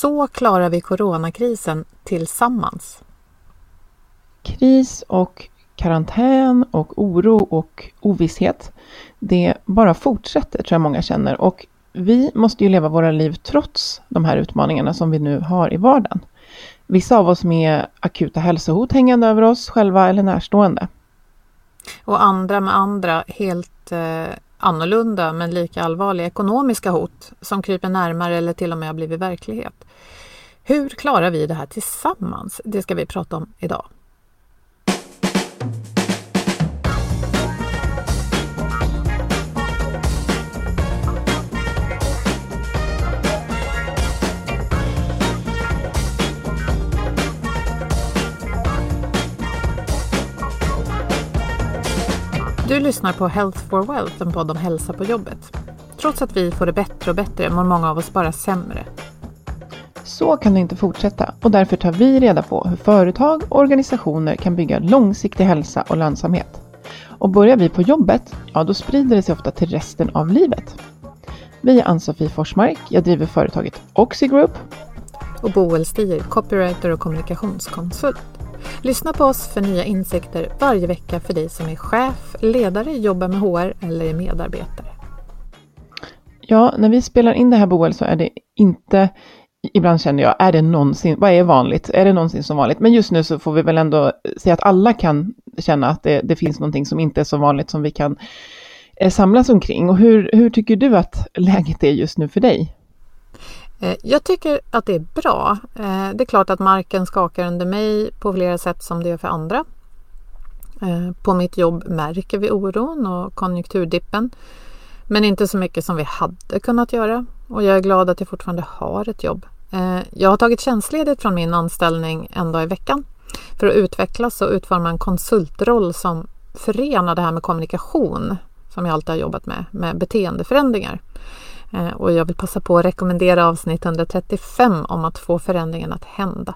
Så klarar vi coronakrisen tillsammans. Kris och karantän och oro och ovisshet, det bara fortsätter tror jag många känner. Och vi måste ju leva våra liv trots de här utmaningarna som vi nu har i vardagen. Vissa av oss med akuta hälsohot hängande över oss själva eller närstående. Och andra med andra helt eh, annorlunda men lika allvarliga ekonomiska hot som kryper närmare eller till och med har blivit verklighet. Hur klarar vi det här tillsammans? Det ska vi prata om idag. Du lyssnar på Health for Wealth, en podd om hälsa på jobbet. Trots att vi får det bättre och bättre mår många av oss bara sämre. Så kan det inte fortsätta och därför tar vi reda på hur företag och organisationer kan bygga långsiktig hälsa och lönsamhet. Och börjar vi på jobbet, ja då sprider det sig ofta till resten av livet. Vi är Ann-Sofie Forsmark, jag driver företaget Oxigroup Och Boel Stier, copywriter och kommunikationskonsult. Lyssna på oss för nya insikter varje vecka för dig som är chef, ledare, jobbar med HR eller är medarbetare. Ja, när vi spelar in det här Boel så är det inte, ibland känner jag, är det någonsin, vad är vanligt? Är det någonsin som vanligt? Men just nu så får vi väl ändå säga att alla kan känna att det, det finns någonting som inte är så vanligt som vi kan eh, samlas omkring. Och hur, hur tycker du att läget är just nu för dig? Eh, jag tycker att det är bra. Eh, det är klart att marken skakar under mig på flera sätt som det gör för andra. På mitt jobb märker vi oron och konjunkturdippen. Men inte så mycket som vi hade kunnat göra. Och jag är glad att jag fortfarande har ett jobb. Eh, jag har tagit tjänstledigt från min anställning en dag i veckan för att utvecklas och utforma en konsultroll som förenar det här med kommunikation som jag alltid har jobbat med, med beteendeförändringar. Eh, och jag vill passa på att rekommendera avsnitt 135 om att få förändringen att hända.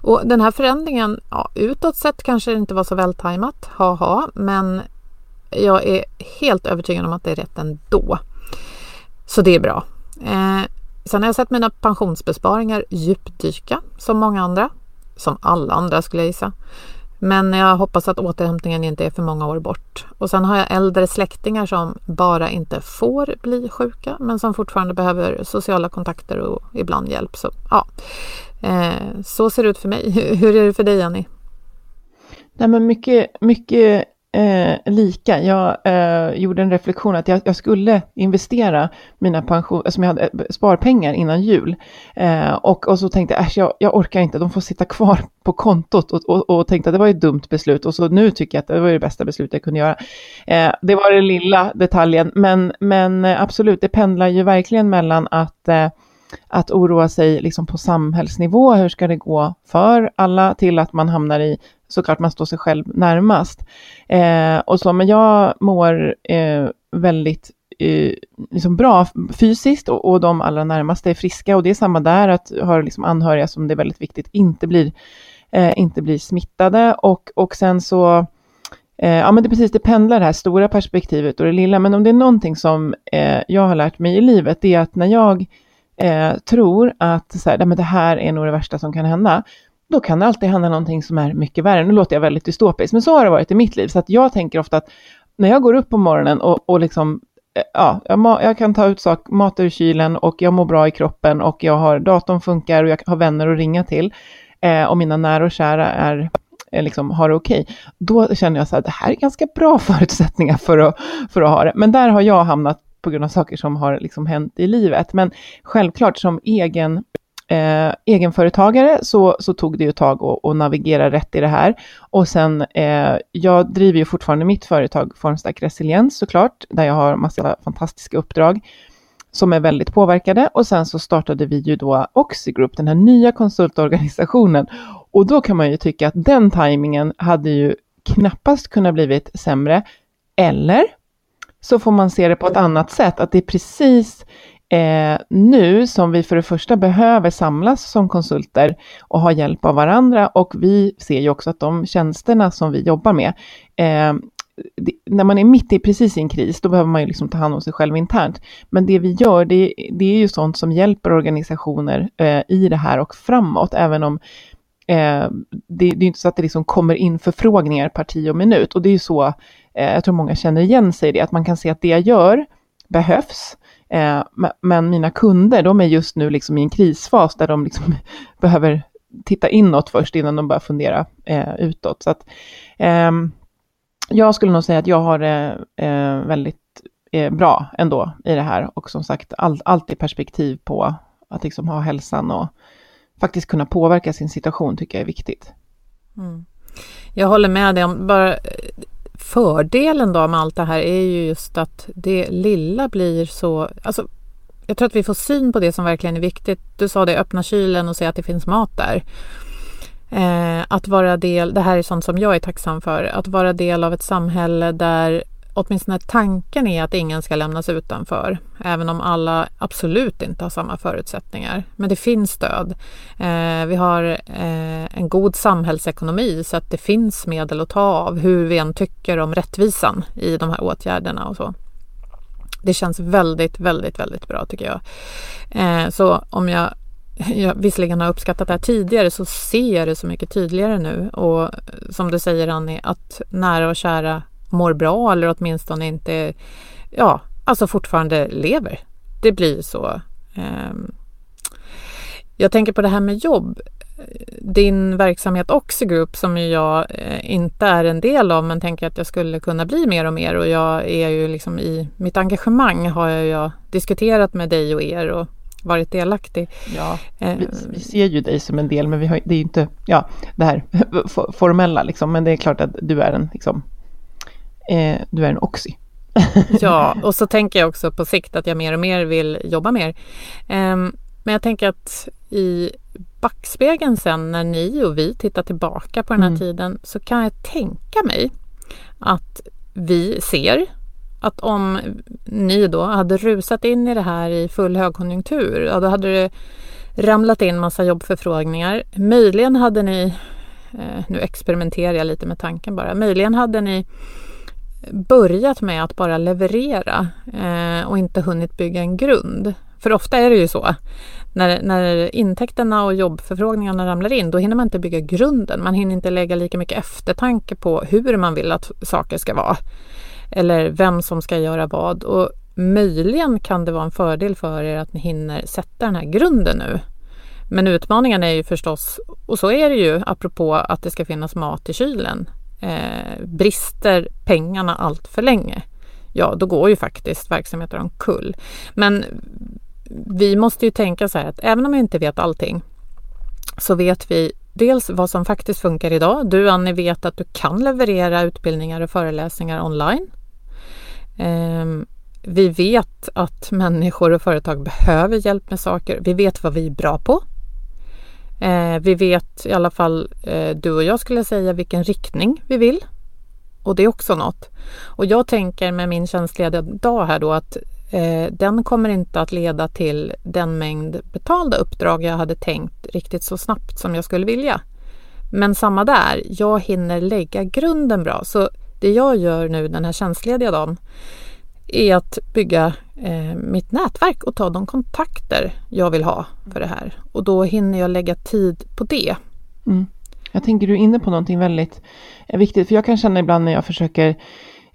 Och den här förändringen, ja, utåt sett kanske det inte var så vältajmat, haha, men jag är helt övertygad om att det är rätt ändå. Så det är bra. Eh, sen har jag sett mina pensionsbesparingar djupdyka som många andra. Som alla andra skulle jag gissa. Men jag hoppas att återhämtningen inte är för många år bort. Och sen har jag äldre släktingar som bara inte får bli sjuka men som fortfarande behöver sociala kontakter och ibland hjälp. Så, ja. eh, så ser det ut för mig. Hur är det för dig Annie? Nej, men mycket, mycket eh, lika. Jag eh, gjorde en reflektion att jag, jag skulle investera mina pension, eh, som jag hade, eh, sparpengar innan jul. Eh, och, och så tänkte jag, äsch, jag, jag orkar inte, de får sitta kvar på kontot. Och, och, och tänkte att det var ett dumt beslut. Och så nu tycker jag att det var det bästa beslutet jag kunde göra. Eh, det var den lilla detaljen, men, men eh, absolut, det pendlar ju verkligen mellan att eh, att oroa sig liksom på samhällsnivå, hur ska det gå för alla, till att man hamnar i, såklart man står sig själv närmast. Eh, och så, men jag mår eh, väldigt eh, liksom bra fysiskt och, och, de allra närmaste är friska. Och det är samma där, att ha liksom anhöriga som det är väldigt viktigt inte blir, eh, inte blir smittade. Och, och sen så, eh, ja men det är precis, det pendlar det här stora perspektivet och det lilla. Men om det är någonting som eh, jag har lärt mig i livet, det är att när jag eh, tror att så här, men det här är nog det värsta som kan hända, då kan det alltid hända någonting som är mycket värre. Nu låter jag väldigt dystopisk, men så har det varit i mitt liv. Så att jag tänker ofta att när jag går upp på morgonen och, och liksom, eh, ja, jag, jag, kan ta ut sak, mat ur kylen och jag mår bra i kroppen och jag har, datorn funkar och jag har vänner att ringa till eh, och mina nära och kära är eh, liksom har det okej, okay, då känner jag så att det här är ganska bra förutsättningar för att, för att ha det. Men där har jag hamnat på grund av saker som har liksom hänt i livet. Men självklart som egen eh, egenföretagare så, så tog det ju ett tag att, navigera rätt i det här. Och sen, eh, jag driver ju fortfarande mitt företag Formstack Resiliens såklart, där jag har massa fantastiska uppdrag som är väldigt påverkade. Och sen så startade vi ju då Oxigroup, den här nya konsultorganisationen. Och då kan man ju tycka att den tajmingen hade ju knappast kunnat blivit sämre. Eller så får man se det på ett annat sätt, att det är precis eh, nu som vi för det första behöver samlas som konsulter och ha hjälp av varandra och vi ser ju också att de tjänsterna som vi jobbar med eh, det, när man är mitt i precis i en kris, då behöver man ju liksom ta hand om sig själv internt. Men det vi gör, det, det är ju sånt som hjälper organisationer eh, i det här och framåt, även om eh, det, det, är inte så att det liksom kommer in förfrågningar parti och minut. Och det är ju så, eh, jag tror många känner igen sig i det, att man kan se att det jag gör behövs. Eh, men mina kunder, de är just nu liksom i en krisfas där de liksom behöver titta inåt först innan de börjar fundera eh, utåt. Så att, eh, jag skulle nog säga att jag har det eh, väldigt eh, bra ändå i det här och som sagt all, alltid perspektiv på att liksom ha hälsan och faktiskt kunna påverka sin situation tycker jag är viktigt. Mm. Jag håller med dig om bara fördelen då med allt det här är ju just att det lilla blir så... Alltså, jag tror att vi får syn på det som verkligen är viktigt. Du sa det, öppna kylen och se att det finns mat där. Eh, att vara del, det här är sånt som jag är tacksam för, att vara del av ett samhälle där åtminstone tanken är att ingen ska lämnas utanför, även om alla absolut inte har samma förutsättningar. Men det finns stöd. Eh, vi har eh, en god samhällsekonomi så att det finns medel att ta av hur vi än tycker om rättvisan i de här åtgärderna och så. Det känns väldigt, väldigt, väldigt bra tycker jag. Eh, så om jag jag visserligen har uppskattat det här tidigare så ser jag det så mycket tydligare nu och som du säger Annie, att nära och kära mår bra eller åtminstone inte, ja, alltså fortfarande lever. Det blir så. Ehm, jag tänker på det här med jobb. Din verksamhet Oxigroup som jag eh, inte är en del av men tänker att jag skulle kunna bli mer och mer och jag är ju liksom i mitt engagemang har jag ju diskuterat med dig och er och varit delaktig. Ja, eh, vi, vi, ser ju dig som en del men vi har, det är ju inte ja, det här formella liksom men det är klart att du är en liksom, eh, du är en oxy. ja, och så tänker jag också på sikt att jag mer och mer vill jobba mer. Eh, men jag tänker att i backspegeln sen när ni och vi tittar tillbaka på den här mm. tiden så kan jag tänka mig att vi ser att om ni då hade rusat in i det här i full högkonjunktur, ja, då hade det ramlat in massa jobbförfrågningar. Möjligen hade ni, eh, nu experimenterar jag lite med tanken bara, möjligen hade ni börjat med att bara leverera eh, och inte hunnit bygga en grund. För ofta är det ju så. När, när intäkterna och jobbförfrågningarna ramlar in, då hinner man inte bygga grunden. Man hinner inte lägga lika mycket eftertanke på hur man vill att saker ska vara. Eller vem som ska göra vad. Och möjligen kan det vara en fördel för er att ni hinner sätta den här grunden nu. Men utmaningen är ju förstås, och så är det ju apropå att det ska finnas mat i kylen eh, brister pengarna allt för länge, ja då går ju faktiskt verksamheter omkull. Men vi måste ju tänka så här att även om vi inte vet allting så vet vi dels vad som faktiskt funkar idag. Du Annie vet att du kan leverera utbildningar och föreläsningar online. Eh, vi vet att människor och företag behöver hjälp med saker. Vi vet vad vi är bra på. Eh, vi vet i alla fall, eh, du och jag skulle säga, vilken riktning vi vill. och det är också något. Och jag tänker med min tjänstlediga dag här då att eh, den kommer inte att leda till den mängd betalda uppdrag jag hade tänkt riktigt så snabbt som jag skulle vilja. Men samma där, jag hinner lägga grunden bra. Så det jag gör nu den här tjänstlediga dagen är att bygga eh, mitt nätverk och ta de kontakter jag vill ha för det här. Och då hinner jag lägga tid på det. Mm. Jag tänker du är inne på någonting väldigt eh, viktigt, för jag kan känna ibland när jag försöker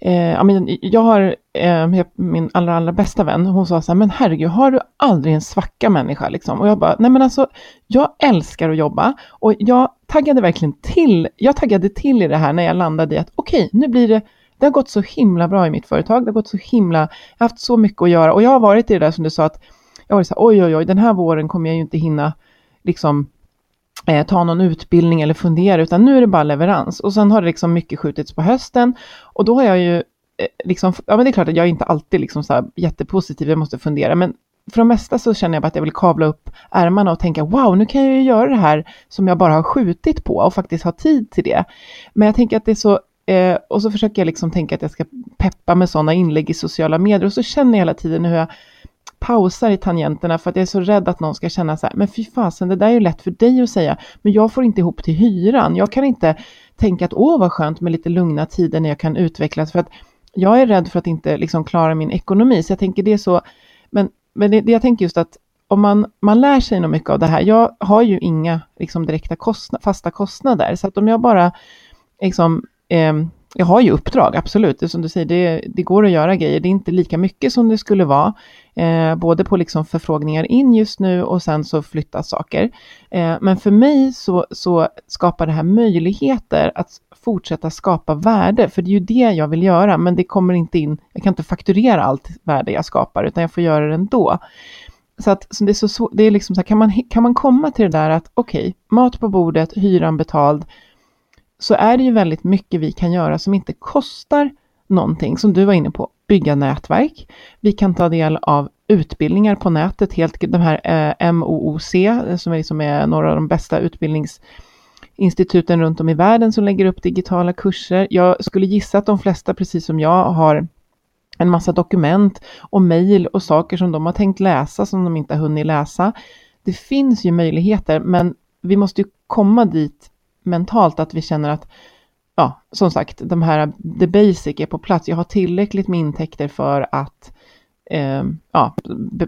Eh, jag har eh, min allra, allra bästa vän, hon sa så här, men herregud, har du aldrig en svacka människa liksom? Och jag bara, nej men alltså, jag älskar att jobba och jag taggade verkligen till, jag taggade till i det här när jag landade i att okej, okay, nu blir det, det har gått så himla bra i mitt företag, det har gått så himla, jag har haft så mycket att göra och jag har varit i det där som du sa att, jag var så här, oj oj oj, den här våren kommer jag ju inte hinna liksom eh, ta någon utbildning eller fundera, utan nu är det bara leverans. Och sen har det liksom mycket skjutits på hösten och då har jag ju eh, liksom, ja men det är klart att jag är inte alltid liksom så här jättepositiv, jag måste fundera, men för det mesta så känner jag bara att jag vill kavla upp ärmarna och tänka wow, nu kan jag ju göra det här som jag bara har skjutit på och faktiskt ha tid till det. Men jag tänker att det är så, eh, och så försöker jag liksom tänka att jag ska peppa med sådana inlägg i sociala medier. Och så känner jag hela tiden hur jag pausar i tangenterna för att jag är så rädd att någon ska känna så här, men fy fasen, det där är ju lätt för dig att säga, men jag får inte ihop till hyran. Jag kan inte tänka att åh vad skönt med lite lugna tider när jag kan utvecklas, för att jag är rädd för att inte liksom klara min ekonomi, så jag tänker det är så, men, men det, det jag tänker just att om man, man lär sig nog mycket av det här, jag har ju inga liksom, direkta kostna, fasta kostnader, så att om jag bara liksom, eh, jag har ju uppdrag, absolut. Det är som du säger, det, det, går att göra grejer. Det är inte lika mycket som det skulle vara. Eh, både på liksom förfrågningar in just nu och sen så flyttas saker. Eh, men för mig så, så skapar det här möjligheter att fortsätta skapa värde, för det är ju det jag vill göra, men det kommer inte in, jag kan inte fakturera allt värde jag skapar, utan jag får göra det ändå. Så att så det är, så, det är liksom så här, kan man, kan man komma till det där att okej, okay, mat på bordet, hyran betald, så är det ju väldigt mycket vi kan göra som inte kostar någonting, som du var inne på, bygga nätverk. Vi kan ta del av utbildningar på nätet, helt de här eh, MOOC, eh, som är, liksom är några av de bästa utbildningsinstituten runt om i världen som lägger upp digitala kurser. Jag skulle gissa att de flesta, precis som jag, har en massa dokument och mejl och saker som de har tänkt läsa som de inte har hunnit läsa. Det finns ju möjligheter, men vi måste ju komma dit mentalt att vi känner att, ja, som sagt, de här, the basic är på plats. Jag har tillräckligt med intäkter för att eh, ja,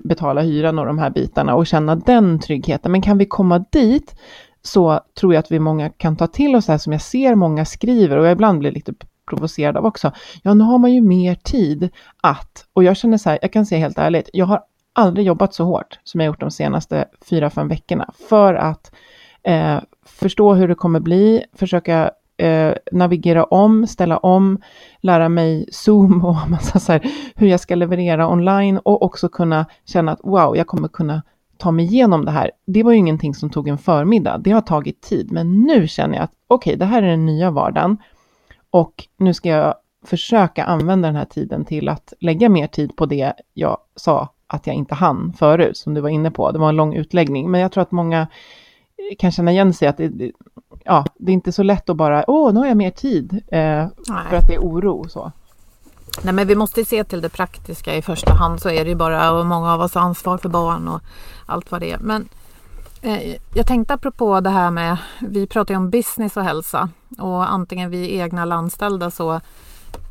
betala hyran och de här bitarna och känna den tryggheten. Men kan vi komma dit så tror jag att vi många kan ta till oss det här som jag ser många skriver och jag ibland blir lite provocerad av också. Ja, nu har man ju mer tid att, och jag känner så här, jag kan säga helt ärligt, jag har aldrig jobbat så hårt som jag gjort de senaste fyra, fem veckorna för att eh, förstå hur det kommer bli, försöka eh, navigera om, ställa om, lära mig Zoom och massa så här, hur jag ska leverera online och också kunna känna att wow, jag kommer kunna ta mig igenom det här. Det var ju ingenting som tog en förmiddag, det har tagit tid, men nu känner jag att okej, okay, det här är den nya vardagen och nu ska jag försöka använda den här tiden till att lägga mer tid på det jag sa att jag inte hann förut, som du var inne på. Det var en lång utläggning, men jag tror att många kan känna igen sig att det, ja, det är inte så lätt att bara, åh, nu har jag mer tid, eh, för att det är oro och så. Nej, men vi måste se till det praktiska i första hand, så är det ju bara, och många av oss har ansvar för barn och allt vad det är. Men eh, jag tänkte apropå det här med, vi pratar ju om business och hälsa och antingen vi egna eller anställda så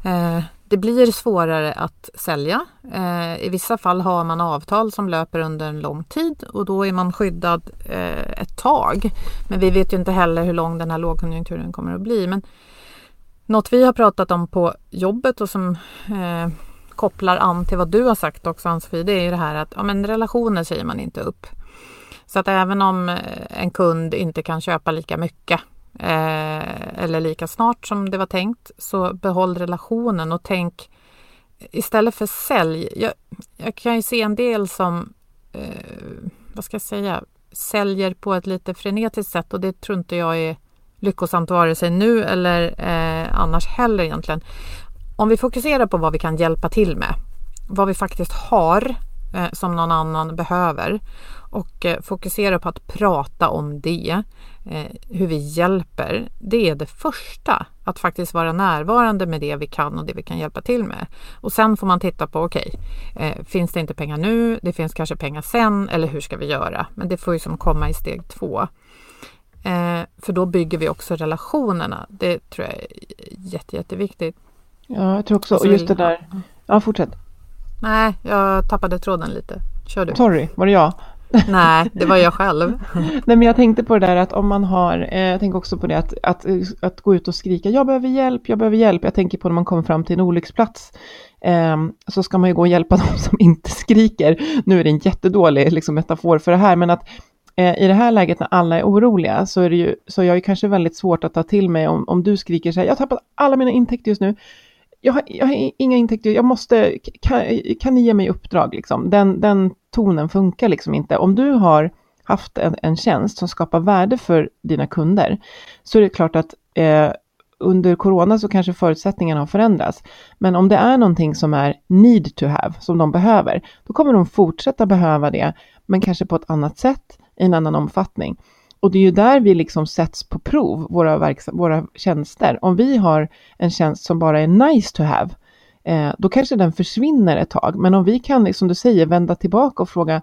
eh, det blir svårare att sälja. Eh, I vissa fall har man avtal som löper under en lång tid och då är man skyddad eh, ett tag. Men vi vet ju inte heller hur lång den här lågkonjunkturen kommer att bli. Men något vi har pratat om på jobbet och som eh, kopplar an till vad du har sagt också Ann-Sofie, det är ju det här att ja, men relationer säger man inte upp. Så att även om eh, en kund inte kan köpa lika mycket eh, eller lika snart som det var tänkt. Så behåll relationen och tänk istället för sälj. Jag, jag kan ju se en del som, eh, vad ska jag säga, säljer på ett lite frenetiskt sätt och det tror inte jag är lyckosamt vare sig nu eller eh, annars heller egentligen. Om vi fokuserar på vad vi kan hjälpa till med, vad vi faktiskt har eh, som någon annan behöver och eh, fokusera på att prata om det, eh, hur vi hjälper. Det är det första, att faktiskt vara närvarande med det vi kan och det vi kan hjälpa till med. Och sen får man titta på, okej, okay, eh, finns det inte pengar nu? Det finns kanske pengar sen eller hur ska vi göra? Men det får ju som komma i steg två. För då bygger vi också relationerna. Det tror jag är jätte, jätteviktigt. Ja, jag tror också, och just det där. Ja, fortsätt. Nej, jag tappade tråden lite. Kör du. Sorry, var det jag? Nej, det var jag själv. Nej, men jag tänkte på det där att om man har, eh, jag tänker också på det att, att, att gå ut och skrika, jag behöver hjälp, jag behöver hjälp. Jag tänker på när man kommer fram till en olycksplats, eh, så ska man ju gå och hjälpa de som inte skriker. Nu är det en jättedålig liksom, metafor för det här, men att eh, i det här läget när alla är oroliga så är det ju, så jag är kanske väldigt svårt att ta till mig om, om du skriker så här, jag har tappat alla mina intäkter just nu, jag har, jag har, inga intäkter, jag måste, kan, kan ni ge mig uppdrag liksom? Den, den tonen funkar liksom inte. Om du har haft en, en tjänst som skapar värde för dina kunder, så är det klart att eh, under corona så kanske förutsättningarna har förändrats. Men om det är någonting som är need to have, som de behöver, då kommer de fortsätta behöva det, men kanske på ett annat sätt, i en annan omfattning. Och det är ju där vi liksom sätts på prov, våra, våra tjänster. Om vi har en tjänst som bara är nice to have, eh, då kanske den försvinner ett tag. Men om vi kan, som du säger, vända tillbaka och fråga,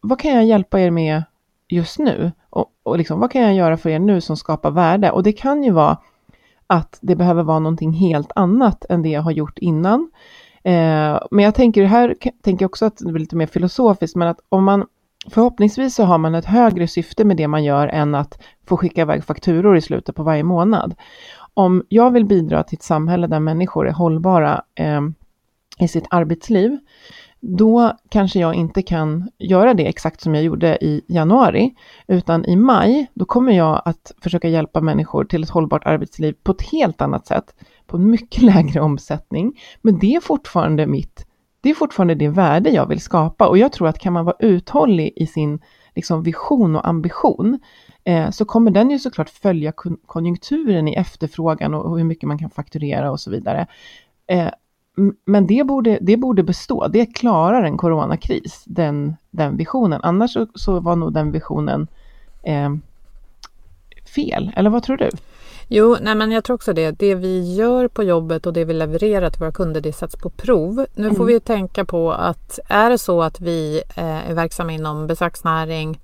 vad kan jag hjälpa er med just nu? Och, och liksom, vad kan jag göra för er nu som skapar värde? Och det kan ju vara att det behöver vara någonting helt annat än det jag har gjort innan. Eh, men jag tänker här, tänker också att det blir lite mer filosofiskt, men att om man Förhoppningsvis så har man ett högre syfte med det man gör än att få skicka iväg fakturor i slutet på varje månad. Om jag vill bidra till ett samhälle där människor är hållbara eh, i sitt arbetsliv, då kanske jag inte kan göra det exakt som jag gjorde i januari, utan i maj, då kommer jag att försöka hjälpa människor till ett hållbart arbetsliv på ett helt annat sätt, på en mycket lägre omsättning. Men det är fortfarande mitt det är fortfarande det värde jag vill skapa och jag tror att kan man vara uthållig i sin liksom, vision och ambition så kommer den ju såklart följa konjunkturen i efterfrågan och, och hur mycket man kan fakturera och så vidare. Eh, men det borde, det borde bestå, det klarar en coronakris, den, den visionen. Annars så, så var nog den visionen eh, fel, eller vad tror du? Jo, nej men jag tror också det. Det vi gör på jobbet och det vi levererar till våra kunder, det sätts på prov. Nu mm. får vi tänka på att är det så att vi eh, är verksamma inom besöksnäring,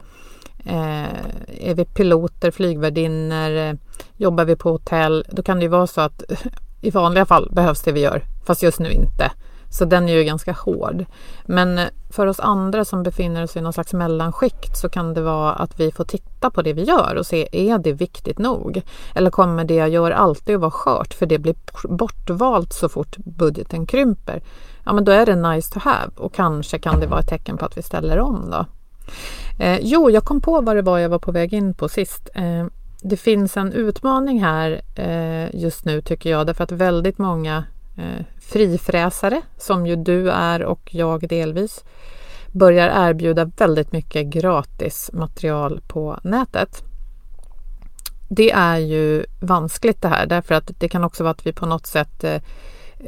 eh, är vi piloter, flygvärdinnor, eh, jobbar vi på hotell, då kan det ju vara så att i vanliga fall behövs det vi gör, fast just nu inte. Så den är ju ganska hård. Men eh, för oss andra som befinner oss i någon slags mellanskikt så kan det vara att vi får titta på det vi gör och se, är det viktigt nog? Eller kommer det jag gör alltid att vara skört för det blir bortvalt så fort budgeten krymper? Ja, men då är det nice to have och kanske kan det vara ett tecken på att vi ställer om då. Eh, jo, jag kom på vad det var jag var på väg in på sist. Eh, det finns en utmaning här eh, just nu tycker jag därför att väldigt många eh, frifräsare, som ju du är och jag delvis, börjar erbjuda väldigt mycket gratis material på nätet. Det är ju vanskligt det här därför att det kan också vara att vi på något sätt eh,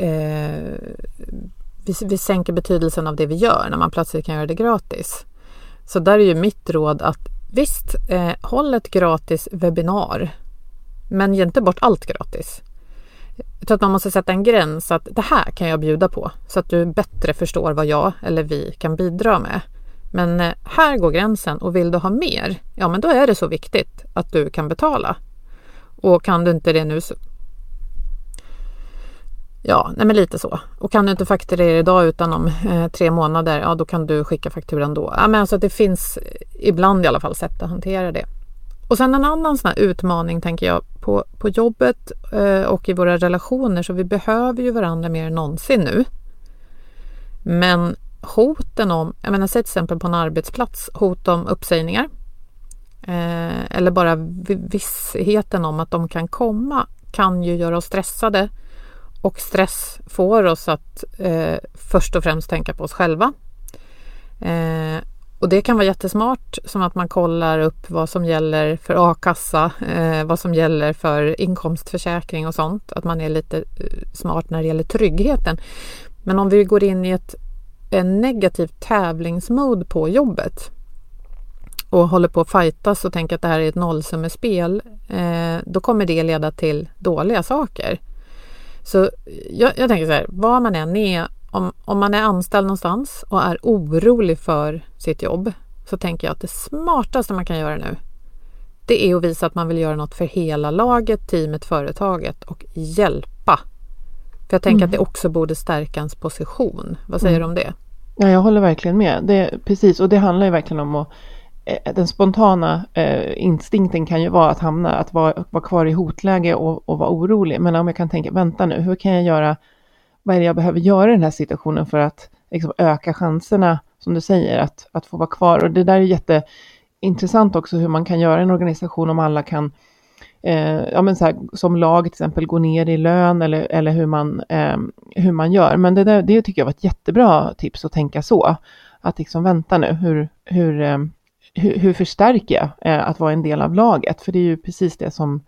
eh vi, vi sänker betydelsen av det vi gör när man plötsligt kan göra det gratis. Så där är ju mitt råd att visst, eh, håll ett gratis webbinar, men ge inte bort allt gratis. Jag tror att man måste sätta en gräns att det här kan jag bjuda på så att du bättre förstår vad jag eller vi kan bidra med. Men eh, här går gränsen och vill du ha mer, ja men då är det så viktigt att du kan betala. Och kan du inte det nu så... Ja, nej men lite så. Och kan du inte fakturera idag utan om eh, tre månader, ja då kan du skicka fakturan då. Ja, men alltså det finns ibland i alla fall sätt att hantera det. Och sen en annan sån utmaning tänker jag på, på jobbet eh, och i våra relationer så vi behöver ju varandra mer än någonsin nu. Men hoten om, jag menar säg till exempel på en arbetsplats, hot om uppsägningar eh, eller bara vissheten om att de kan komma kan ju göra oss stressade och stress får oss att eh, först och främst tänka på oss själva. Eh, och det kan vara jättesmart som att man kollar upp vad som gäller för a-kassa, eh, vad som gäller för inkomstförsäkring och sånt. Att man är lite eh, smart när det gäller tryggheten. Men om vi går in i ett en negativ tävlingsmode på jobbet och håller på att fightas och tänker att det här är ett nollsummespel, eh, då kommer det leda till dåliga saker. Så jag, jag tänker så här, var man än är, om, om man är anställd någonstans och är orolig för sitt jobb, så tänker jag att det smartaste man kan göra nu, det är att visa att man vill göra något för hela laget, teamet, företaget och hjälpa. För jag tänker mm. att det också borde stärka ens position. Vad säger mm. du om det? Ja, jag håller verkligen med. Det, precis, och det handlar ju verkligen om att Eh, den spontana eh, instinkten kan ju vara att hamna, att vara, vara kvar i hotläge och, och vara orolig. Men om jag kan tänka, vänta nu, hur kan jag göra, vad är det jag behöver göra i den här situationen för att liksom, öka chanserna, som du säger, att, att få vara kvar. Och det där är jätteintressant också hur man kan göra en organisation om alla kan eh, ja, men så här, som lag till exempel gå ner i lön eller, eller hur, man, eh, hur man gör. Men det, där, det tycker jag var ett jättebra tips att tänka så. Att liksom vänta nu, hur, hur, eh, hur, hur förstärker jag eh, att vara en del av laget? För det är ju precis det som,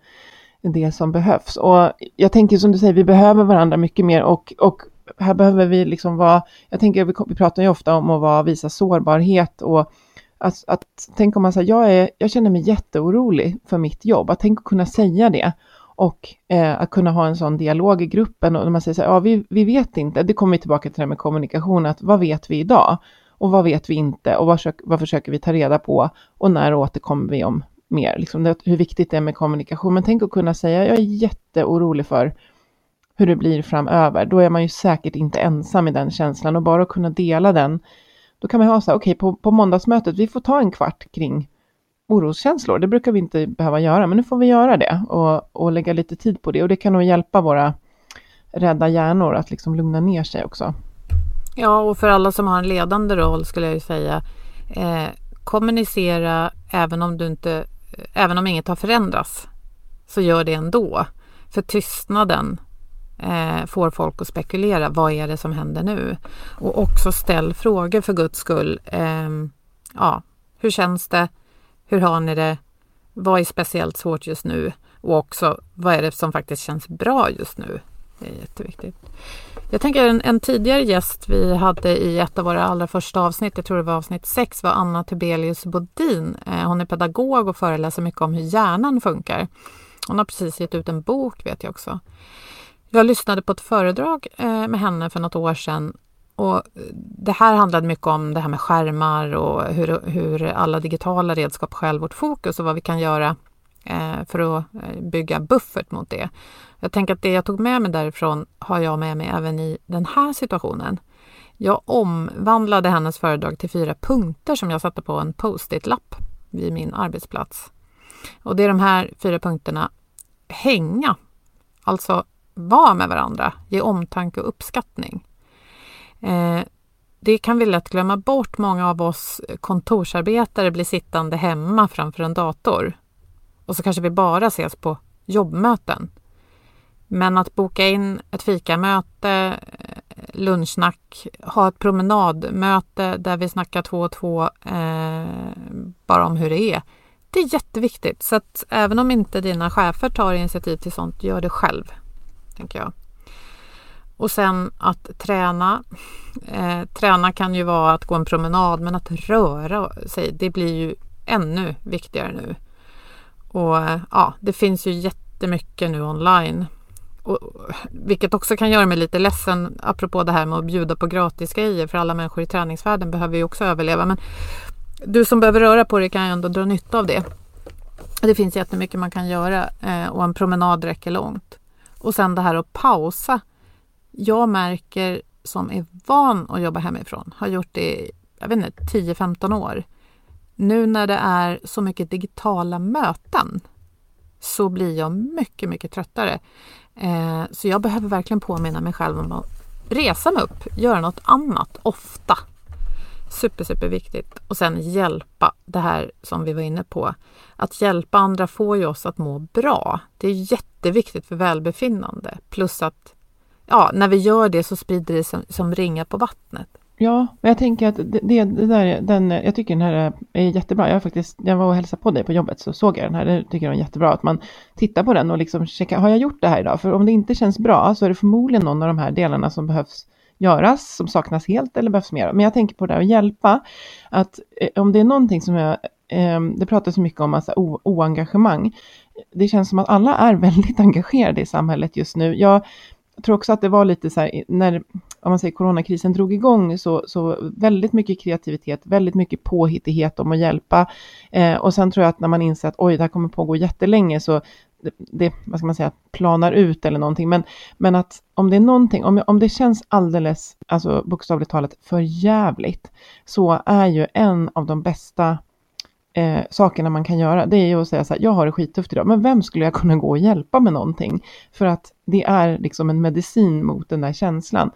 det som behövs. Och jag tänker som du säger, vi behöver varandra mycket mer och, och här behöver vi liksom vara, jag tänker, vi, vi pratar ju ofta om att vara, visa sårbarhet och att, att tänk om man säger, jag, är, jag känner mig jätteorolig för mitt jobb, att tänk att kunna säga det och eh, att kunna ha en sån dialog i gruppen och när man säger så här, ja vi, vi vet inte, det kommer vi tillbaka till det här med kommunikation, att vad vet vi idag och vad vet vi inte och vad, vad försöker vi ta reda på och när återkommer vi om mer, liksom det, hur viktigt det är med kommunikation. Men tänk att kunna säga, jag är jätteorolig för hur det blir framöver. Då är man ju säkert inte ensam i den känslan och bara att kunna dela den då kan man ha så här, okej okay, på, på måndagsmötet, vi får ta en kvart kring oroskänslor. Det brukar vi inte behöva göra, men nu får vi göra det och, och lägga lite tid på det. Och det kan nog hjälpa våra rädda hjärnor att liksom lugna ner sig också. Ja, och för alla som har en ledande roll skulle jag ju säga, eh, kommunicera även om du inte, även om inget har förändrats, så gör det ändå. För tystnaden eh, får folk att spekulera. Vad är det som händer nu? Och också ställ frågor för guds skull. Eh, ja, hur känns det? Hur har ni det? Vad är speciellt svårt just nu? Och också vad är det som faktiskt känns bra just nu? Det är jätteviktigt. Jag tänker en, en tidigare gäst vi hade i ett av våra allra första avsnitt, jag tror det var avsnitt 6, var Anna Tibelius Bodin. Eh, hon är pedagog och föreläser mycket om hur hjärnan funkar. Hon har precis gett ut en bok vet jag också. Jag lyssnade på ett föredrag eh, med henne för något år sedan och det här handlade mycket om det här med skärmar och hur, hur alla digitala redskap stjäl vårt fokus och vad vi kan göra Eh, för att eh, bygga buffert mot det. Jag tänker att det jag tog med mig därifrån har jag med mig även i den här situationen. Jag omvandlade hennes föredrag till fyra punkter som jag satte på en post-it-lapp vid min arbetsplats. Och det är de här fyra punkterna. Hänga, alltså vara med varandra, ge omtanke och uppskattning. Eh, det kan vi lätt glömma bort. Många av oss kontorsarbetare blir sittande hemma framför en dator och så kanske vi bara ses på jobbmöten. Men att boka in ett fikamöte, eh, lunchsnack, ha ett promenadmöte där vi snackar två och två eh, bara om hur det är. Det är jätteviktigt. Så att även om inte dina chefer tar initiativ till sånt, gör det själv tänker jag. Och sen att träna. Eh, träna kan ju vara att gå en promenad, men att röra sig, det blir ju ännu viktigare nu. Och ja, det finns ju jättemycket nu online. Och, vilket också kan göra mig lite ledsen apropå det här med att bjuda på gratisgrejer för alla människor i träningsvärlden behöver ju också överleva. Men du som behöver röra på dig kan ju ändå dra nytta av det. Det finns jättemycket man kan göra eh, och en promenad räcker långt. Och sen det här att pausa. Jag märker som är van att jobba hemifrån, har gjort det i 10-15 år. Nu när det är så mycket digitala möten så blir jag mycket, mycket tröttare. Eh, så jag behöver verkligen påminna mig själv om att resa mig upp, göra något annat ofta. Super, super viktigt. Och sen hjälpa, det här som vi var inne på. Att hjälpa andra får ju oss att må bra. Det är jätteviktigt för välbefinnande. Plus att ja, när vi gör det så sprider det som, som ringar på vattnet. Ja, men jag tänker att det, det, där, den, jag tycker den här är jättebra. Jag, faktiskt, jag var och hälsade på dig på jobbet så såg jag den här. Det tycker jag är jättebra att man tittar på den och liksom checkar, har jag gjort det här idag? För om det inte känns bra så är det förmodligen någon av de här delarna som behövs göras som saknas helt eller behövs mer. Men jag tänker på det här att hjälpa, att eh, om det är någonting som jag, eh, det pratas så mycket om alltså, oengagemang. Det känns som att alla är väldigt engagerade i samhället just nu. Jag jag tror också att det var lite så här, när om man säger coronakrisen drog igång, så, så väldigt mycket kreativitet, väldigt mycket påhittighet om att hjälpa. Eh, och sen tror jag att när man inser att oj, det här kommer pågå jättelänge, så det, det, vad ska man säga, planar ut eller någonting. Men, men att om det är någonting, om, om det känns alldeles, alltså bokstavligt talat, för jävligt, så är ju en av de bästa eh, sakerna man kan göra, det är ju att säga så här, jag har det skittufft idag, men vem skulle jag kunna gå och hjälpa med någonting? För att det är liksom en medicin mot den där känslan.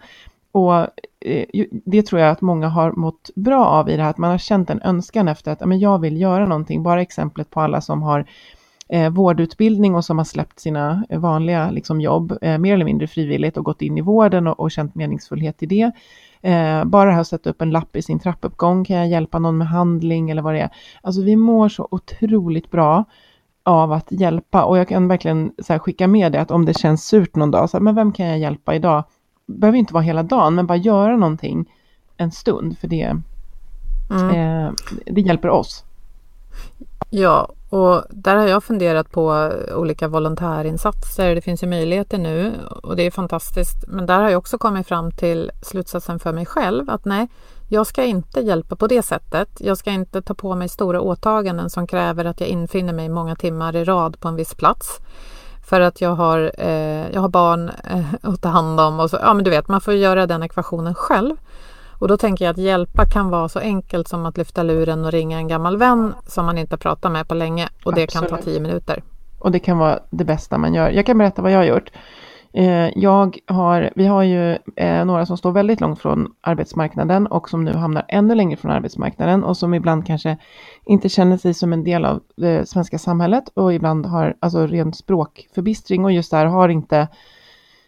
Och eh, det tror jag att många har mått bra av i det här, att man har känt en önskan efter att men jag vill göra någonting. Bara exemplet på alla som har eh, vårdutbildning och som har släppt sina eh, vanliga liksom, jobb, eh, mer eller mindre frivilligt och gått in i vården och, och känt meningsfullhet i det. Eh, bara det här att sätta upp en lapp i sin trappuppgång, kan jag hjälpa någon med handling eller vad det är. Alltså vi mår så otroligt bra av att hjälpa och jag kan verkligen så skicka med det att om det känns surt någon dag, så här, men vem kan jag hjälpa idag? Behöver inte vara hela dagen, men bara göra någonting en stund, för det, mm. eh, det hjälper oss. Ja, och där har jag funderat på olika volontärinsatser. Det finns ju möjligheter nu och det är fantastiskt. Men där har jag också kommit fram till slutsatsen för mig själv att nej, jag ska inte hjälpa på det sättet. Jag ska inte ta på mig stora åtaganden som kräver att jag infinner mig många timmar i rad på en viss plats. För att jag har, eh, jag har barn eh, att ta hand om och så, ja men du vet, man får göra den ekvationen själv. Och då tänker jag att hjälpa kan vara så enkelt som att lyfta luren och ringa en gammal vän som man inte pratat med på länge och det Absolut. kan ta tio minuter. Och det kan vara det bästa man gör. Jag kan berätta vad jag har gjort. Eh, jag har, vi har ju eh, några som står väldigt långt från arbetsmarknaden och som nu hamnar ännu längre från arbetsmarknaden och som ibland kanske inte känner sig som en del av det svenska samhället och ibland har alltså ren språkförbistring och just där har inte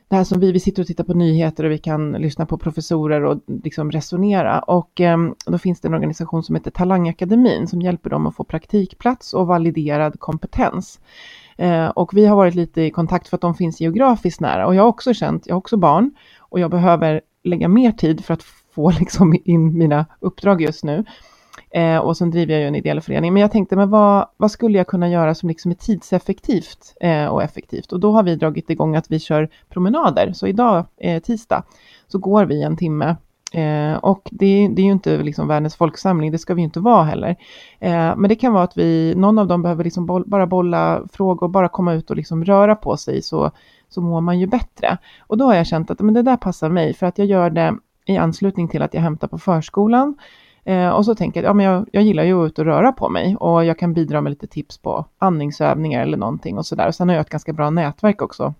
det här som vi, vi sitter och tittar på nyheter och vi kan lyssna på professorer och liksom resonera. Och eh, då finns det en organisation som heter Talangakademin som hjälper dem att få praktikplats och validerad kompetens. Eh, och vi har varit lite i kontakt för att de finns geografiskt nära. Och jag har också känt, jag har också barn och jag behöver lägga mer tid för att få liksom in mina uppdrag just nu. Eh, och sen driver jag ju en ideell förening. Men jag tänkte, men vad, vad skulle jag kunna göra som liksom är tidseffektivt eh, och effektivt? Och då har vi dragit igång att vi kör promenader. Så idag, eh, tisdag, så går vi en timme Eh, och det, det, är ju inte liksom världens folksamling, det ska vi ju inte vara heller. Eh, men det kan vara att vi, någon av dem behöver liksom boll, bara bolla frågor, bara komma ut och liksom röra på sig så, så mår man ju bättre. Och då har jag känt att men det där passar mig för att jag gör det i anslutning till att jag hämtar på förskolan. Eh, och så tänker jag, ja men jag, jag gillar ju att ut och röra på mig och jag kan bidra med lite tips på andningsövningar eller någonting och sådär. Och sen har jag ett ganska bra nätverk också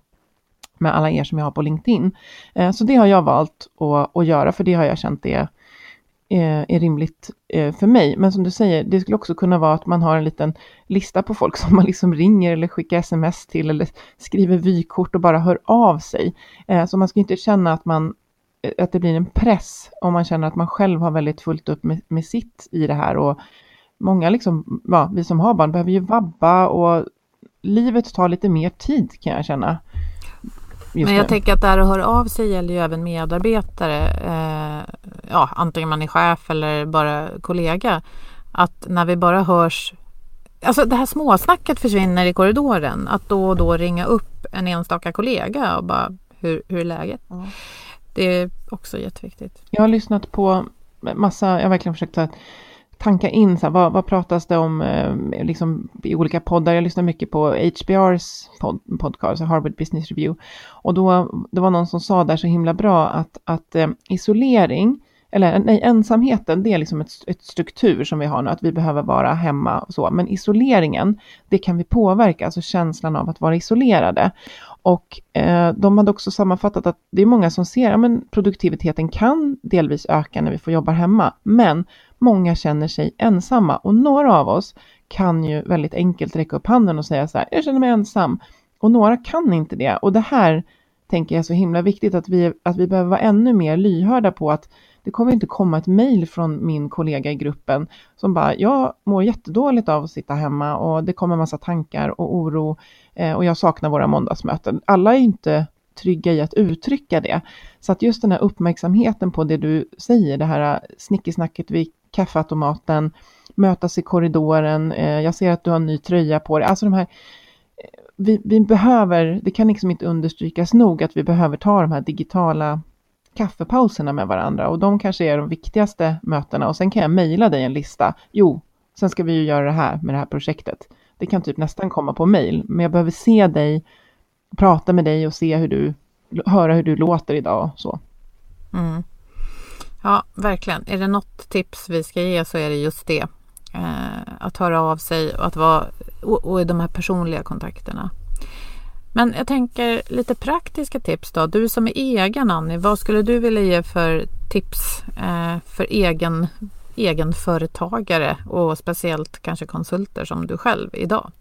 med alla er som jag har på LinkedIn. Eh, så det har jag valt att, att göra, för det har jag känt är, eh, är rimligt eh, för mig. Men som du säger, det skulle också kunna vara att man har en liten lista på folk som man liksom ringer eller skickar sms till eller skriver vykort och bara hör av sig. Eh, så man ska inte känna att man eh, att det blir en press om man känner att man själv har väldigt fullt upp med, med sitt i det här. Och många, liksom, ja, vi som har barn behöver ju vabba och livet tar lite mer tid kan jag känna. Men jag det. tänker att det här att höra av sig gäller ju även medarbetare. Eh, ja, antingen man är chef eller bara kollega. Att när vi bara hörs Alltså det här småsnacket försvinner i korridoren. Att då och då ringa upp en enstaka kollega och bara hur, hur är läget? Mm. Det är också jätteviktigt. Jag har lyssnat på massa, jag har verkligen försökt att tanka in, så här, vad, vad pratas det om eh, liksom, i olika poddar? Jag lyssnar mycket på HBRs pod, podcast, Harvard Business Review. Och då, det var någon som sa där så himla bra att, att eh, isolering, eller nej, ensamheten, det är liksom ett, ett, struktur som vi har nu, att vi behöver vara hemma och så. Men isoleringen, det kan vi påverka, alltså känslan av att vara isolerade. Och eh, de hade också sammanfattat att det är många som ser att produktiviteten kan delvis öka när vi får jobba hemma, men många känner sig ensamma och några av oss kan ju väldigt enkelt räcka upp handen och säga så här, jag känner mig ensam. Och några kan inte det. Och det här tänker jag är så himla viktigt att vi, att vi behöver vara ännu mer lyhörda på att det kommer inte komma ett mejl från min kollega i gruppen som bara, jag mår jättedåligt av att sitta hemma och det kommer massa tankar och oro eh, och jag saknar våra måndagsmöten. Alla är inte trygga i att uttrycka det. Så att just den här uppmärksamheten på det du säger, det här eh, snickesnacket vid kaffeautomaten, mötas i korridoren, eh, jag ser att du har en ny tröja på dig. Alltså de här, vi, vi behöver, det kan liksom inte understrykas nog att vi behöver ta de här digitala kaffepauserna med varandra och de kanske är de viktigaste mötena och sen kan jag mejla dig en lista. Jo, sen ska vi ju göra det här med det här projektet. Det kan typ nästan komma på mejl, men jag behöver se dig, prata med dig och se hur du, höra hur du låter idag och så. Mm. Ja, verkligen. Är det något tips vi ska ge så är det just det. Eh, att höra av sig och att vara och, och de här personliga kontakterna. Men jag tänker lite praktiska tips då. Du som är egen Annie, vad skulle du vilja ge för tips eh, för egen, egenföretagare och speciellt kanske konsulter som du själv idag?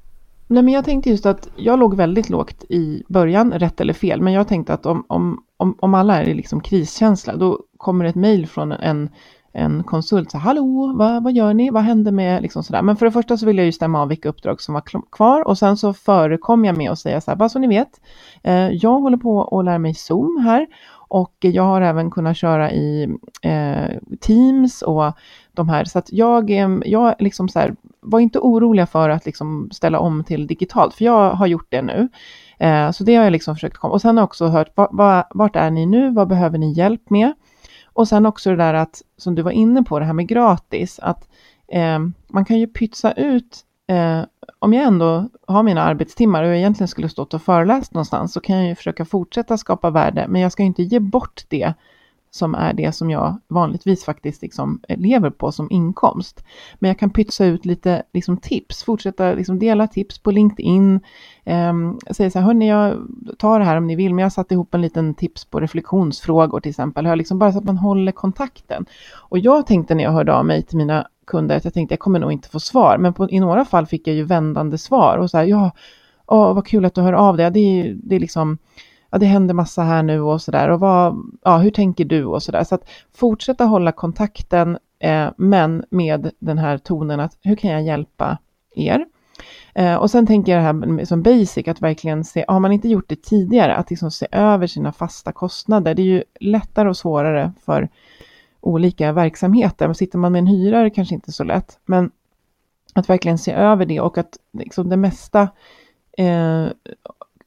Nej, men jag tänkte just att jag låg väldigt lågt i början, rätt eller fel, men jag tänkte att om, om, om, om alla är i liksom kriskänsla, då kommer ett mejl från en en konsult, så hallå, vad, vad gör ni, vad hände med, liksom sådär. Men för det första så vill jag ju stämma av vilka uppdrag som var kvar. Och sen så förekom jag med att säga så här, bara så ni vet, eh, jag håller på att lära mig Zoom här. Och jag har även kunnat köra i eh, Teams och de här, så att jag, eh, jag liksom så här, var inte oroliga för att liksom ställa om till digitalt, för jag har gjort det nu. Eh, så det har jag liksom försökt komma, och sen har jag också hört, vart är ni nu, vad behöver ni hjälp med? Och sen också det där att, som du var inne på, det här med gratis, att eh, man kan ju pytsa ut, eh, om jag ändå har mina arbetstimmar och jag egentligen skulle stått och föreläst någonstans, så kan jag ju försöka fortsätta skapa värde, men jag ska inte ge bort det som är det som jag vanligtvis faktiskt liksom eh, lever på som inkomst. Men jag kan pytsa ut lite liksom tips, fortsätta liksom dela tips på LinkedIn, eh, säga så här, hörni, jag tar det här om ni vill, men jag har satt ihop en liten tips på reflektionsfrågor till exempel, jag liksom bara så att man håller kontakten. Och jag tänkte när jag hörde av mig till mina kunder att jag tänkte jag kommer nog inte få svar, men på, i några fall fick jag ju vändande svar och så här, ja, åh, vad kul att du hör av dig, det är, det är liksom ja, det händer massa här nu och så där. Och vad, ja, hur tänker du och så där. Så att fortsätta hålla kontakten, eh, men med den här tonen att hur kan jag hjälpa er? Eh, och sen tänker jag det här som basic, att verkligen se, har man inte gjort det tidigare, att liksom se över sina fasta kostnader. Det är ju lättare och svårare för olika verksamheter. Men sitter man med en hyra är det kanske inte så lätt. Men att verkligen se över det och att liksom det mesta eh,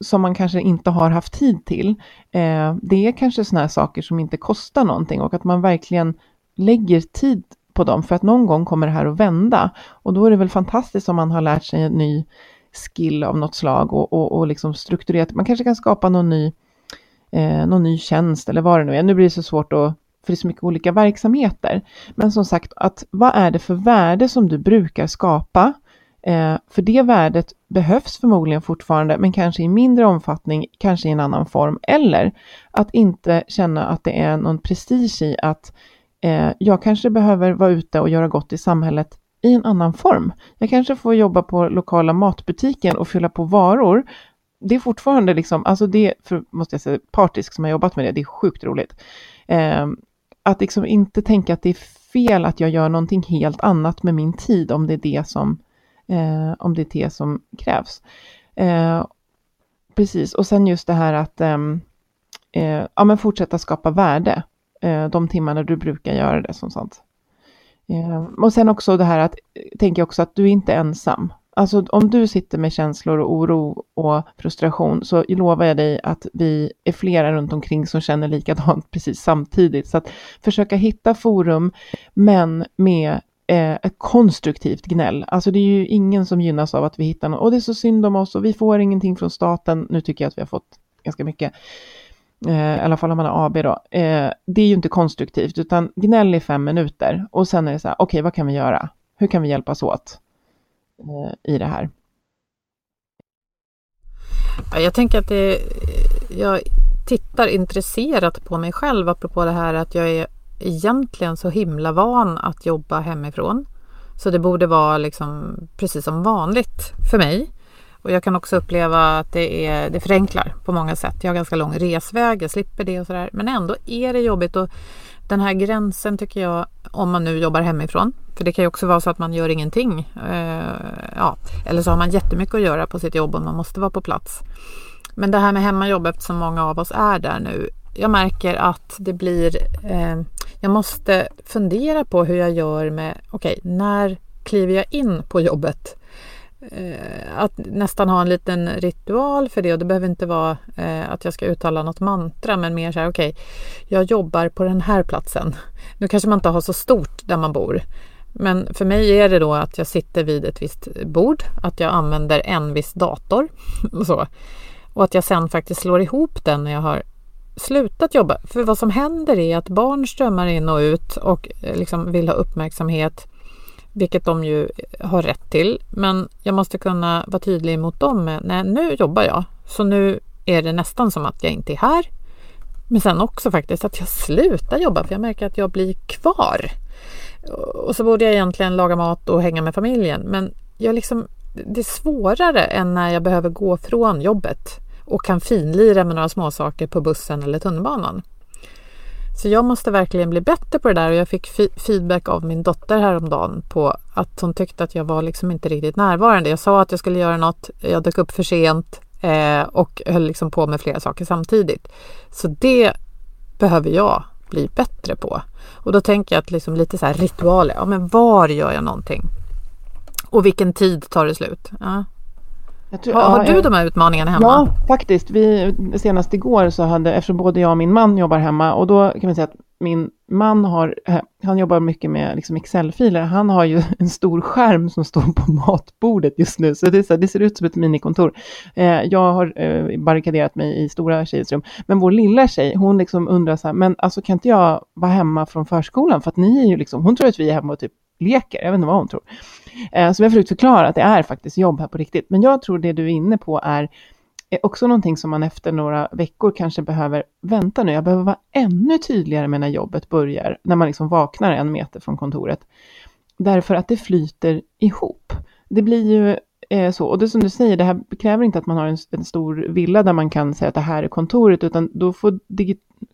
som man kanske inte har haft tid till. Eh, det är kanske sådana här saker som inte kostar någonting och att man verkligen lägger tid på dem för att någon gång kommer det här att vända. Och då är det väl fantastiskt om man har lärt sig en ny skill av något slag och, och, och liksom strukturerat. Man kanske kan skapa någon ny, eh, någon ny tjänst eller vad det nu är. Nu blir det så svårt att för det är så mycket olika verksamheter. Men som sagt, att vad är det för värde som du brukar skapa Eh, för det värdet behövs förmodligen fortfarande, men kanske i mindre omfattning, kanske i en annan form. Eller att inte känna att det är någon prestige i att eh, jag kanske behöver vara ute och göra gott i samhället i en annan form. Jag kanske får jobba på lokala matbutiken och fylla på varor. Det är fortfarande liksom, alltså det, för, måste jag säga, partisk som har jobbat med det, det är sjukt roligt. Eh, att liksom inte tänka att det är fel att jag gör någonting helt annat med min tid om det är det som eh, om det är det som krävs. Eh, precis, och sen just det här att ehm, eh, ja, men fortsätta skapa värde eh, de timmarna du brukar göra det som sånt. Eh, och sen också det här att, eh, tänker jag också att du är inte ensam. Alltså om du sitter med känslor och oro och frustration så lovar jag dig att vi är flera runt omkring som känner likadant precis samtidigt. Så att försöka hitta forum men med eh, ett konstruktivt gnäll. Alltså det är ju ingen som gynnas av att vi hittar något, och det är så synd om oss och vi får ingenting från staten. Nu tycker jag att vi har fått ganska mycket, eh, i alla fall om man har AB då. Eh, det är ju inte konstruktivt, utan gnäll i fem minuter och sen är det så här, okej, okay, vad kan vi göra? Hur kan vi hjälpas åt eh, i det här? Jag tänker att det, jag tittar intresserat på mig själv apropå det här att jag är egentligen så himla van att jobba hemifrån. Så det borde vara liksom precis som vanligt för mig. Och jag kan också uppleva att det, är, det förenklar på många sätt. Jag har ganska lång resväg, jag slipper det och sådär. Men ändå är det jobbigt och den här gränsen tycker jag, om man nu jobbar hemifrån, för det kan ju också vara så att man gör ingenting. Eh, ja, eller så har man jättemycket att göra på sitt jobb och man måste vara på plats. Men det här med hemmajobb eftersom många av oss är där nu. Jag märker att det blir... Eh, jag måste fundera på hur jag gör med... Okej, okay, när kliver jag in på jobbet? Eh, att nästan ha en liten ritual för det och det behöver inte vara eh, att jag ska uttala något mantra men mer så här okej, okay, jag jobbar på den här platsen. Nu kanske man inte har så stort där man bor. Men för mig är det då att jag sitter vid ett visst bord, att jag använder en viss dator och så. Och att jag sen faktiskt slår ihop den när jag har slutat jobba. För vad som händer är att barn strömmar in och ut och eh, liksom vill ha uppmärksamhet vilket de ju har rätt till. Men jag måste kunna vara tydlig mot dem med, nej nu jobbar jag, så nu är det nästan som att jag inte är här. Men sen också faktiskt att jag slutar jobba för jag märker att jag blir kvar. Och så borde jag egentligen laga mat och hänga med familjen men jag liksom, det är svårare än när jag behöver gå från jobbet och kan finlira med några småsaker på bussen eller tunnelbanan. Så jag måste verkligen bli bättre på det där och jag fick feedback av min dotter häromdagen på att hon tyckte att jag var liksom inte riktigt närvarande. Jag sa att jag skulle göra något, jag dök upp för sent eh, och höll liksom på med flera saker samtidigt. Så det behöver jag bli bättre på. Och då tänker jag att liksom lite så här ritualer, ja men var gör jag någonting? Och vilken tid tar det slut? Ja. Tror, har, har, du de här utmaningarna hemma? Ja, faktiskt. Vi, senast igår så hade, eftersom både jag och min man jobbar hemma och då kan man säga att min man har, eh, han jobbar mycket med liksom Excel-filer. Han har ju en stor skärm som står på matbordet just nu, så det, så det ser ut som ett minikontor. Eh, jag har eh, barrikaderat mig i stora tjejens rum, men vår lilla tjej, hon liksom undrar så här, men alltså kan inte jag vara hemma från förskolan? För att ni är ju liksom, hon tror att vi är hemma och typ leker, jag vet inte vad hon tror. Eh, så vi har försökt förklara att det är faktiskt jobb här på riktigt. Men jag tror det du är inne på är eh, också någonting som man efter några veckor kanske behöver vänta nu. Jag behöver vara ännu tydligare med när jobbet börjar, när man liksom vaknar en meter från kontoret. Därför att det flyter ihop. Det blir ju Eh, så, och det som du säger, det här kräver inte att man har en, en stor villa där man kan säga att det här är kontoret, utan då får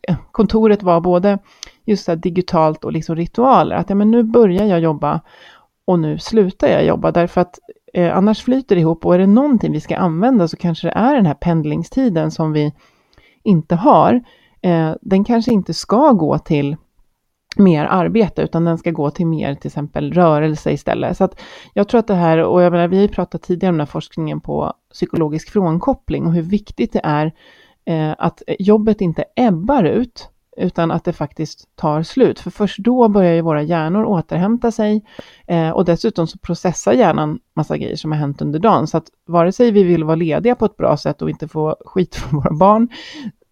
eh, kontoret vara både just så digitalt och liksom ritualer. Att ja, men nu börjar jag jobba och nu slutar jag jobba därför att eh, annars flyter det ihop och är det någonting vi ska använda så kanske det är den här pendlingstiden som vi inte har. Eh, den kanske inte ska gå till mer arbete, utan den ska gå till mer till exempel rörelse istället. Så att jag tror att det här, och jag menar, vi har ju pratat tidigare om den här forskningen på psykologisk frånkoppling och hur viktigt det är eh, att jobbet inte ebbar ut, utan att det faktiskt tar slut. För först då börjar ju våra hjärnor återhämta sig eh, och dessutom så processar hjärnan massa grejer som har hänt under dagen. Så att vare sig vi vill vara lediga på ett bra sätt och inte få skit från våra barn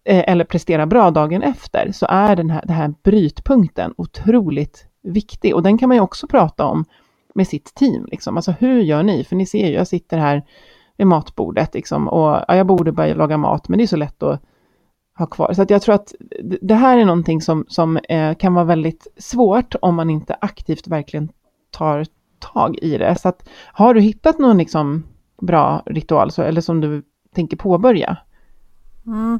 Eh, eller prestera bra dagen efter så är den här, den här brytpunkten otroligt viktig och den kan man ju också prata om med sitt team. Liksom. Alltså hur gör ni? För ni ser ju, jag sitter här vid matbordet liksom, och ja, jag borde börja laga mat men det är så lätt att ha kvar. Så att jag tror att det här är någonting som, som eh, kan vara väldigt svårt om man inte aktivt verkligen tar tag i det. Så att, har du hittat någon liksom bra ritual, så, eller som du tänker påbörja? Mm.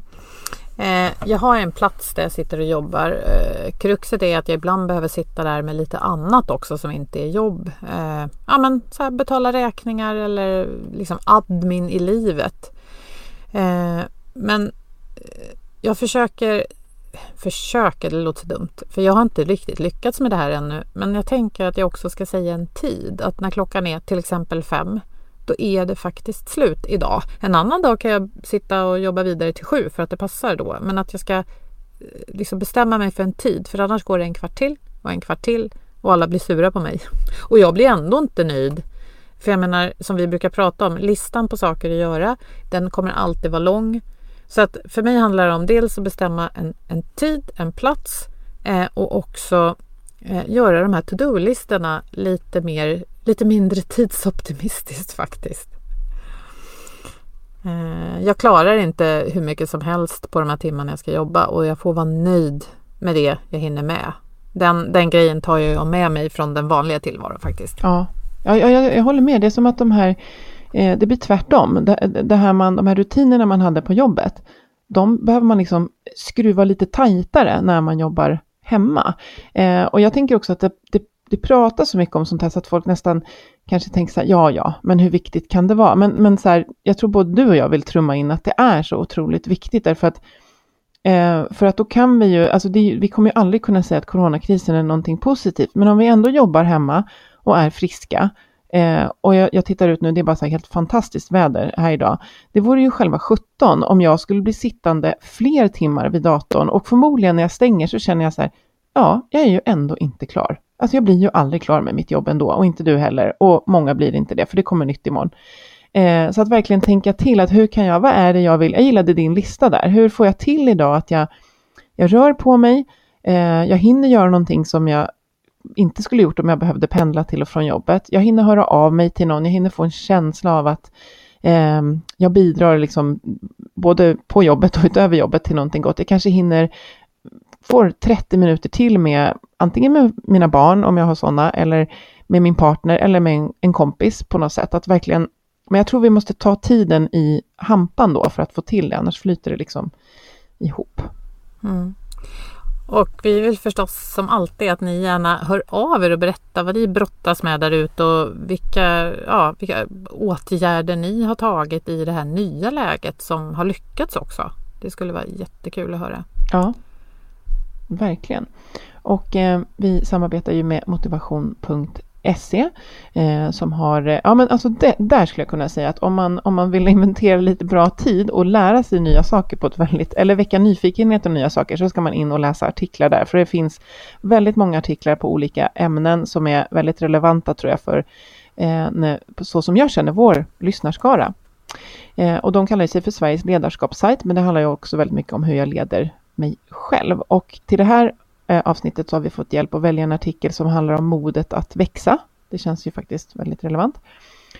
Eh, jag har en plats där jag sitter och jobbar. Eh, kruxet är att jag ibland behöver sitta där med lite annat också som inte är jobb. Eh, ja, men, så här, betala räkningar eller liksom admin i livet. Eh, men eh, jag försöker, försöker, det låter så dumt, för jag har inte riktigt lyckats med det här ännu. Men jag tänker att jag också ska säga en tid, att när klockan är till exempel fem, då är det faktiskt slut idag. En annan dag kan jag sitta och jobba vidare till sju för att det passar då. Men att jag ska eh, liksom bestämma mig för en tid, för annars går det en kvart till och en kvart till och alla blir sura på mig. Och jag blir ändå inte nöjd. För jag menar, som vi brukar prata om, listan på saker att göra, den kommer alltid vara lång. Så att för mig handlar det om dels att bestämma en, en tid, en plats eh, och också eh, göra de här to-do-listorna lite, mer, lite mindre tidsoptimistiskt faktiskt. Eh, jag klarar inte hur mycket som helst på de här timmarna jag ska jobba och jag får vara nöjd med det jag hinner med. Den, den grejen tar jag med mig från den vanliga tillvaron faktiskt. Ja, jag, jag, jag håller med. Det är som att de här Eh, det blir tvärtom. Det, det här man, de här rutinerna man hade på jobbet, de behöver man liksom skruva lite tajtare när man jobbar hemma. Eh, och jag tänker också att det, det, det pratas så mycket om sånt här så att folk nästan kanske tänker så här, ja, ja, men hur viktigt kan det vara? Men, men så här, jag tror både du och jag vill trumma in att det är så otroligt viktigt därför att eh, för att då kan vi ju, alltså det, vi kommer ju aldrig kunna säga att coronakrisen är någonting positivt, men om vi ändå jobbar hemma och är friska, eh, och jag, jag, tittar ut nu, det är bara så här helt fantastiskt väder här idag. Det vore ju själva 17 om jag skulle bli sittande fler timmar vid datorn och förmodligen när jag stänger så känner jag så här, ja, jag är ju ändå inte klar. Alltså jag blir ju aldrig klar med mitt jobb ändå och inte du heller och många blir inte det för det kommer nytt imorgon. Eh, så att verkligen tänka till att hur kan jag, vad är det jag vill, jag gillade din lista där, hur får jag till idag att jag, jag rör på mig, eh, jag hinner göra någonting som jag inte skulle gjort om jag behövde pendla till och från jobbet. Jag hinner höra av mig till någon, jag hinner få en känsla av att eh, jag bidrar liksom både på jobbet och utöver jobbet till någonting gott. Jag kanske hinner får 30 minuter till med antingen med mina barn om jag har sådana eller med min partner eller med en, en, kompis på något sätt. Att verkligen, men jag tror vi måste ta tiden i hampan då för att få till det, annars flyter det liksom ihop. Mm. Och vi vill förstås som alltid att ni gärna hör av er och berättar vad ni brottas med där ute och vilka, ja, vilka åtgärder ni har tagit i det här nya läget som har lyckats också. Det skulle vara jättekul att höra. Ja, verkligen. Och eh, vi samarbetar ju med motivation.se eh, som har, eh, ja men alltså det, där skulle jag kunna säga att om man, om man vill inventera lite bra tid och lära sig nya saker på ett väldigt, eller väcka nyfikenhet och nya saker så ska man in och läsa artiklar där, för det finns väldigt många artiklar på olika ämnen som är väldigt relevanta tror jag för eh, så som jag känner vår lyssnarskara. Eh, och de kallar sig för Sveriges ledarskapssajt, men det handlar ju också väldigt mycket om hur jag leder mig själv. Och till det här eh, avsnittet så har vi fått hjälp att välja en artikel som handlar om modet att växa. Det känns ju faktiskt väldigt relevant.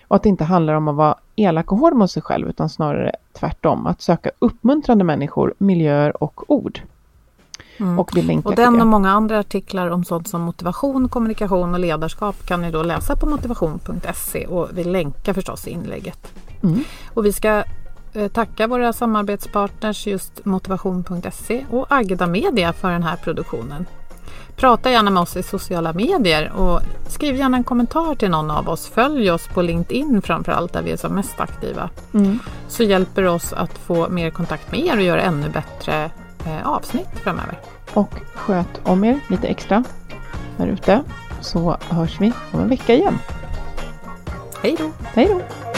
Och att det inte handlar om att vara elak och hård mot sig själv utan snarare tvärtom. Att söka uppmuntrande människor, miljöer och ord. Mm. Och, och den och många andra artiklar om sånt som motivation, kommunikation och ledarskap kan ni då läsa på motivation.se och vi länkar förstås i inlägget. Mm. Och vi ska tacka våra samarbetspartners just motivation.se och Agda Media för den här produktionen. Prata gärna med oss i sociala medier och skriv gärna en kommentar till någon av oss. Följ oss på LinkedIn framförallt där vi är som mest aktiva. Mm. Så hjälper det oss att få mer kontakt med er och göra ännu bättre eh, avsnitt framöver. Och sköt om er lite extra här ute så hörs vi om en vecka igen. Hej då! Hej då!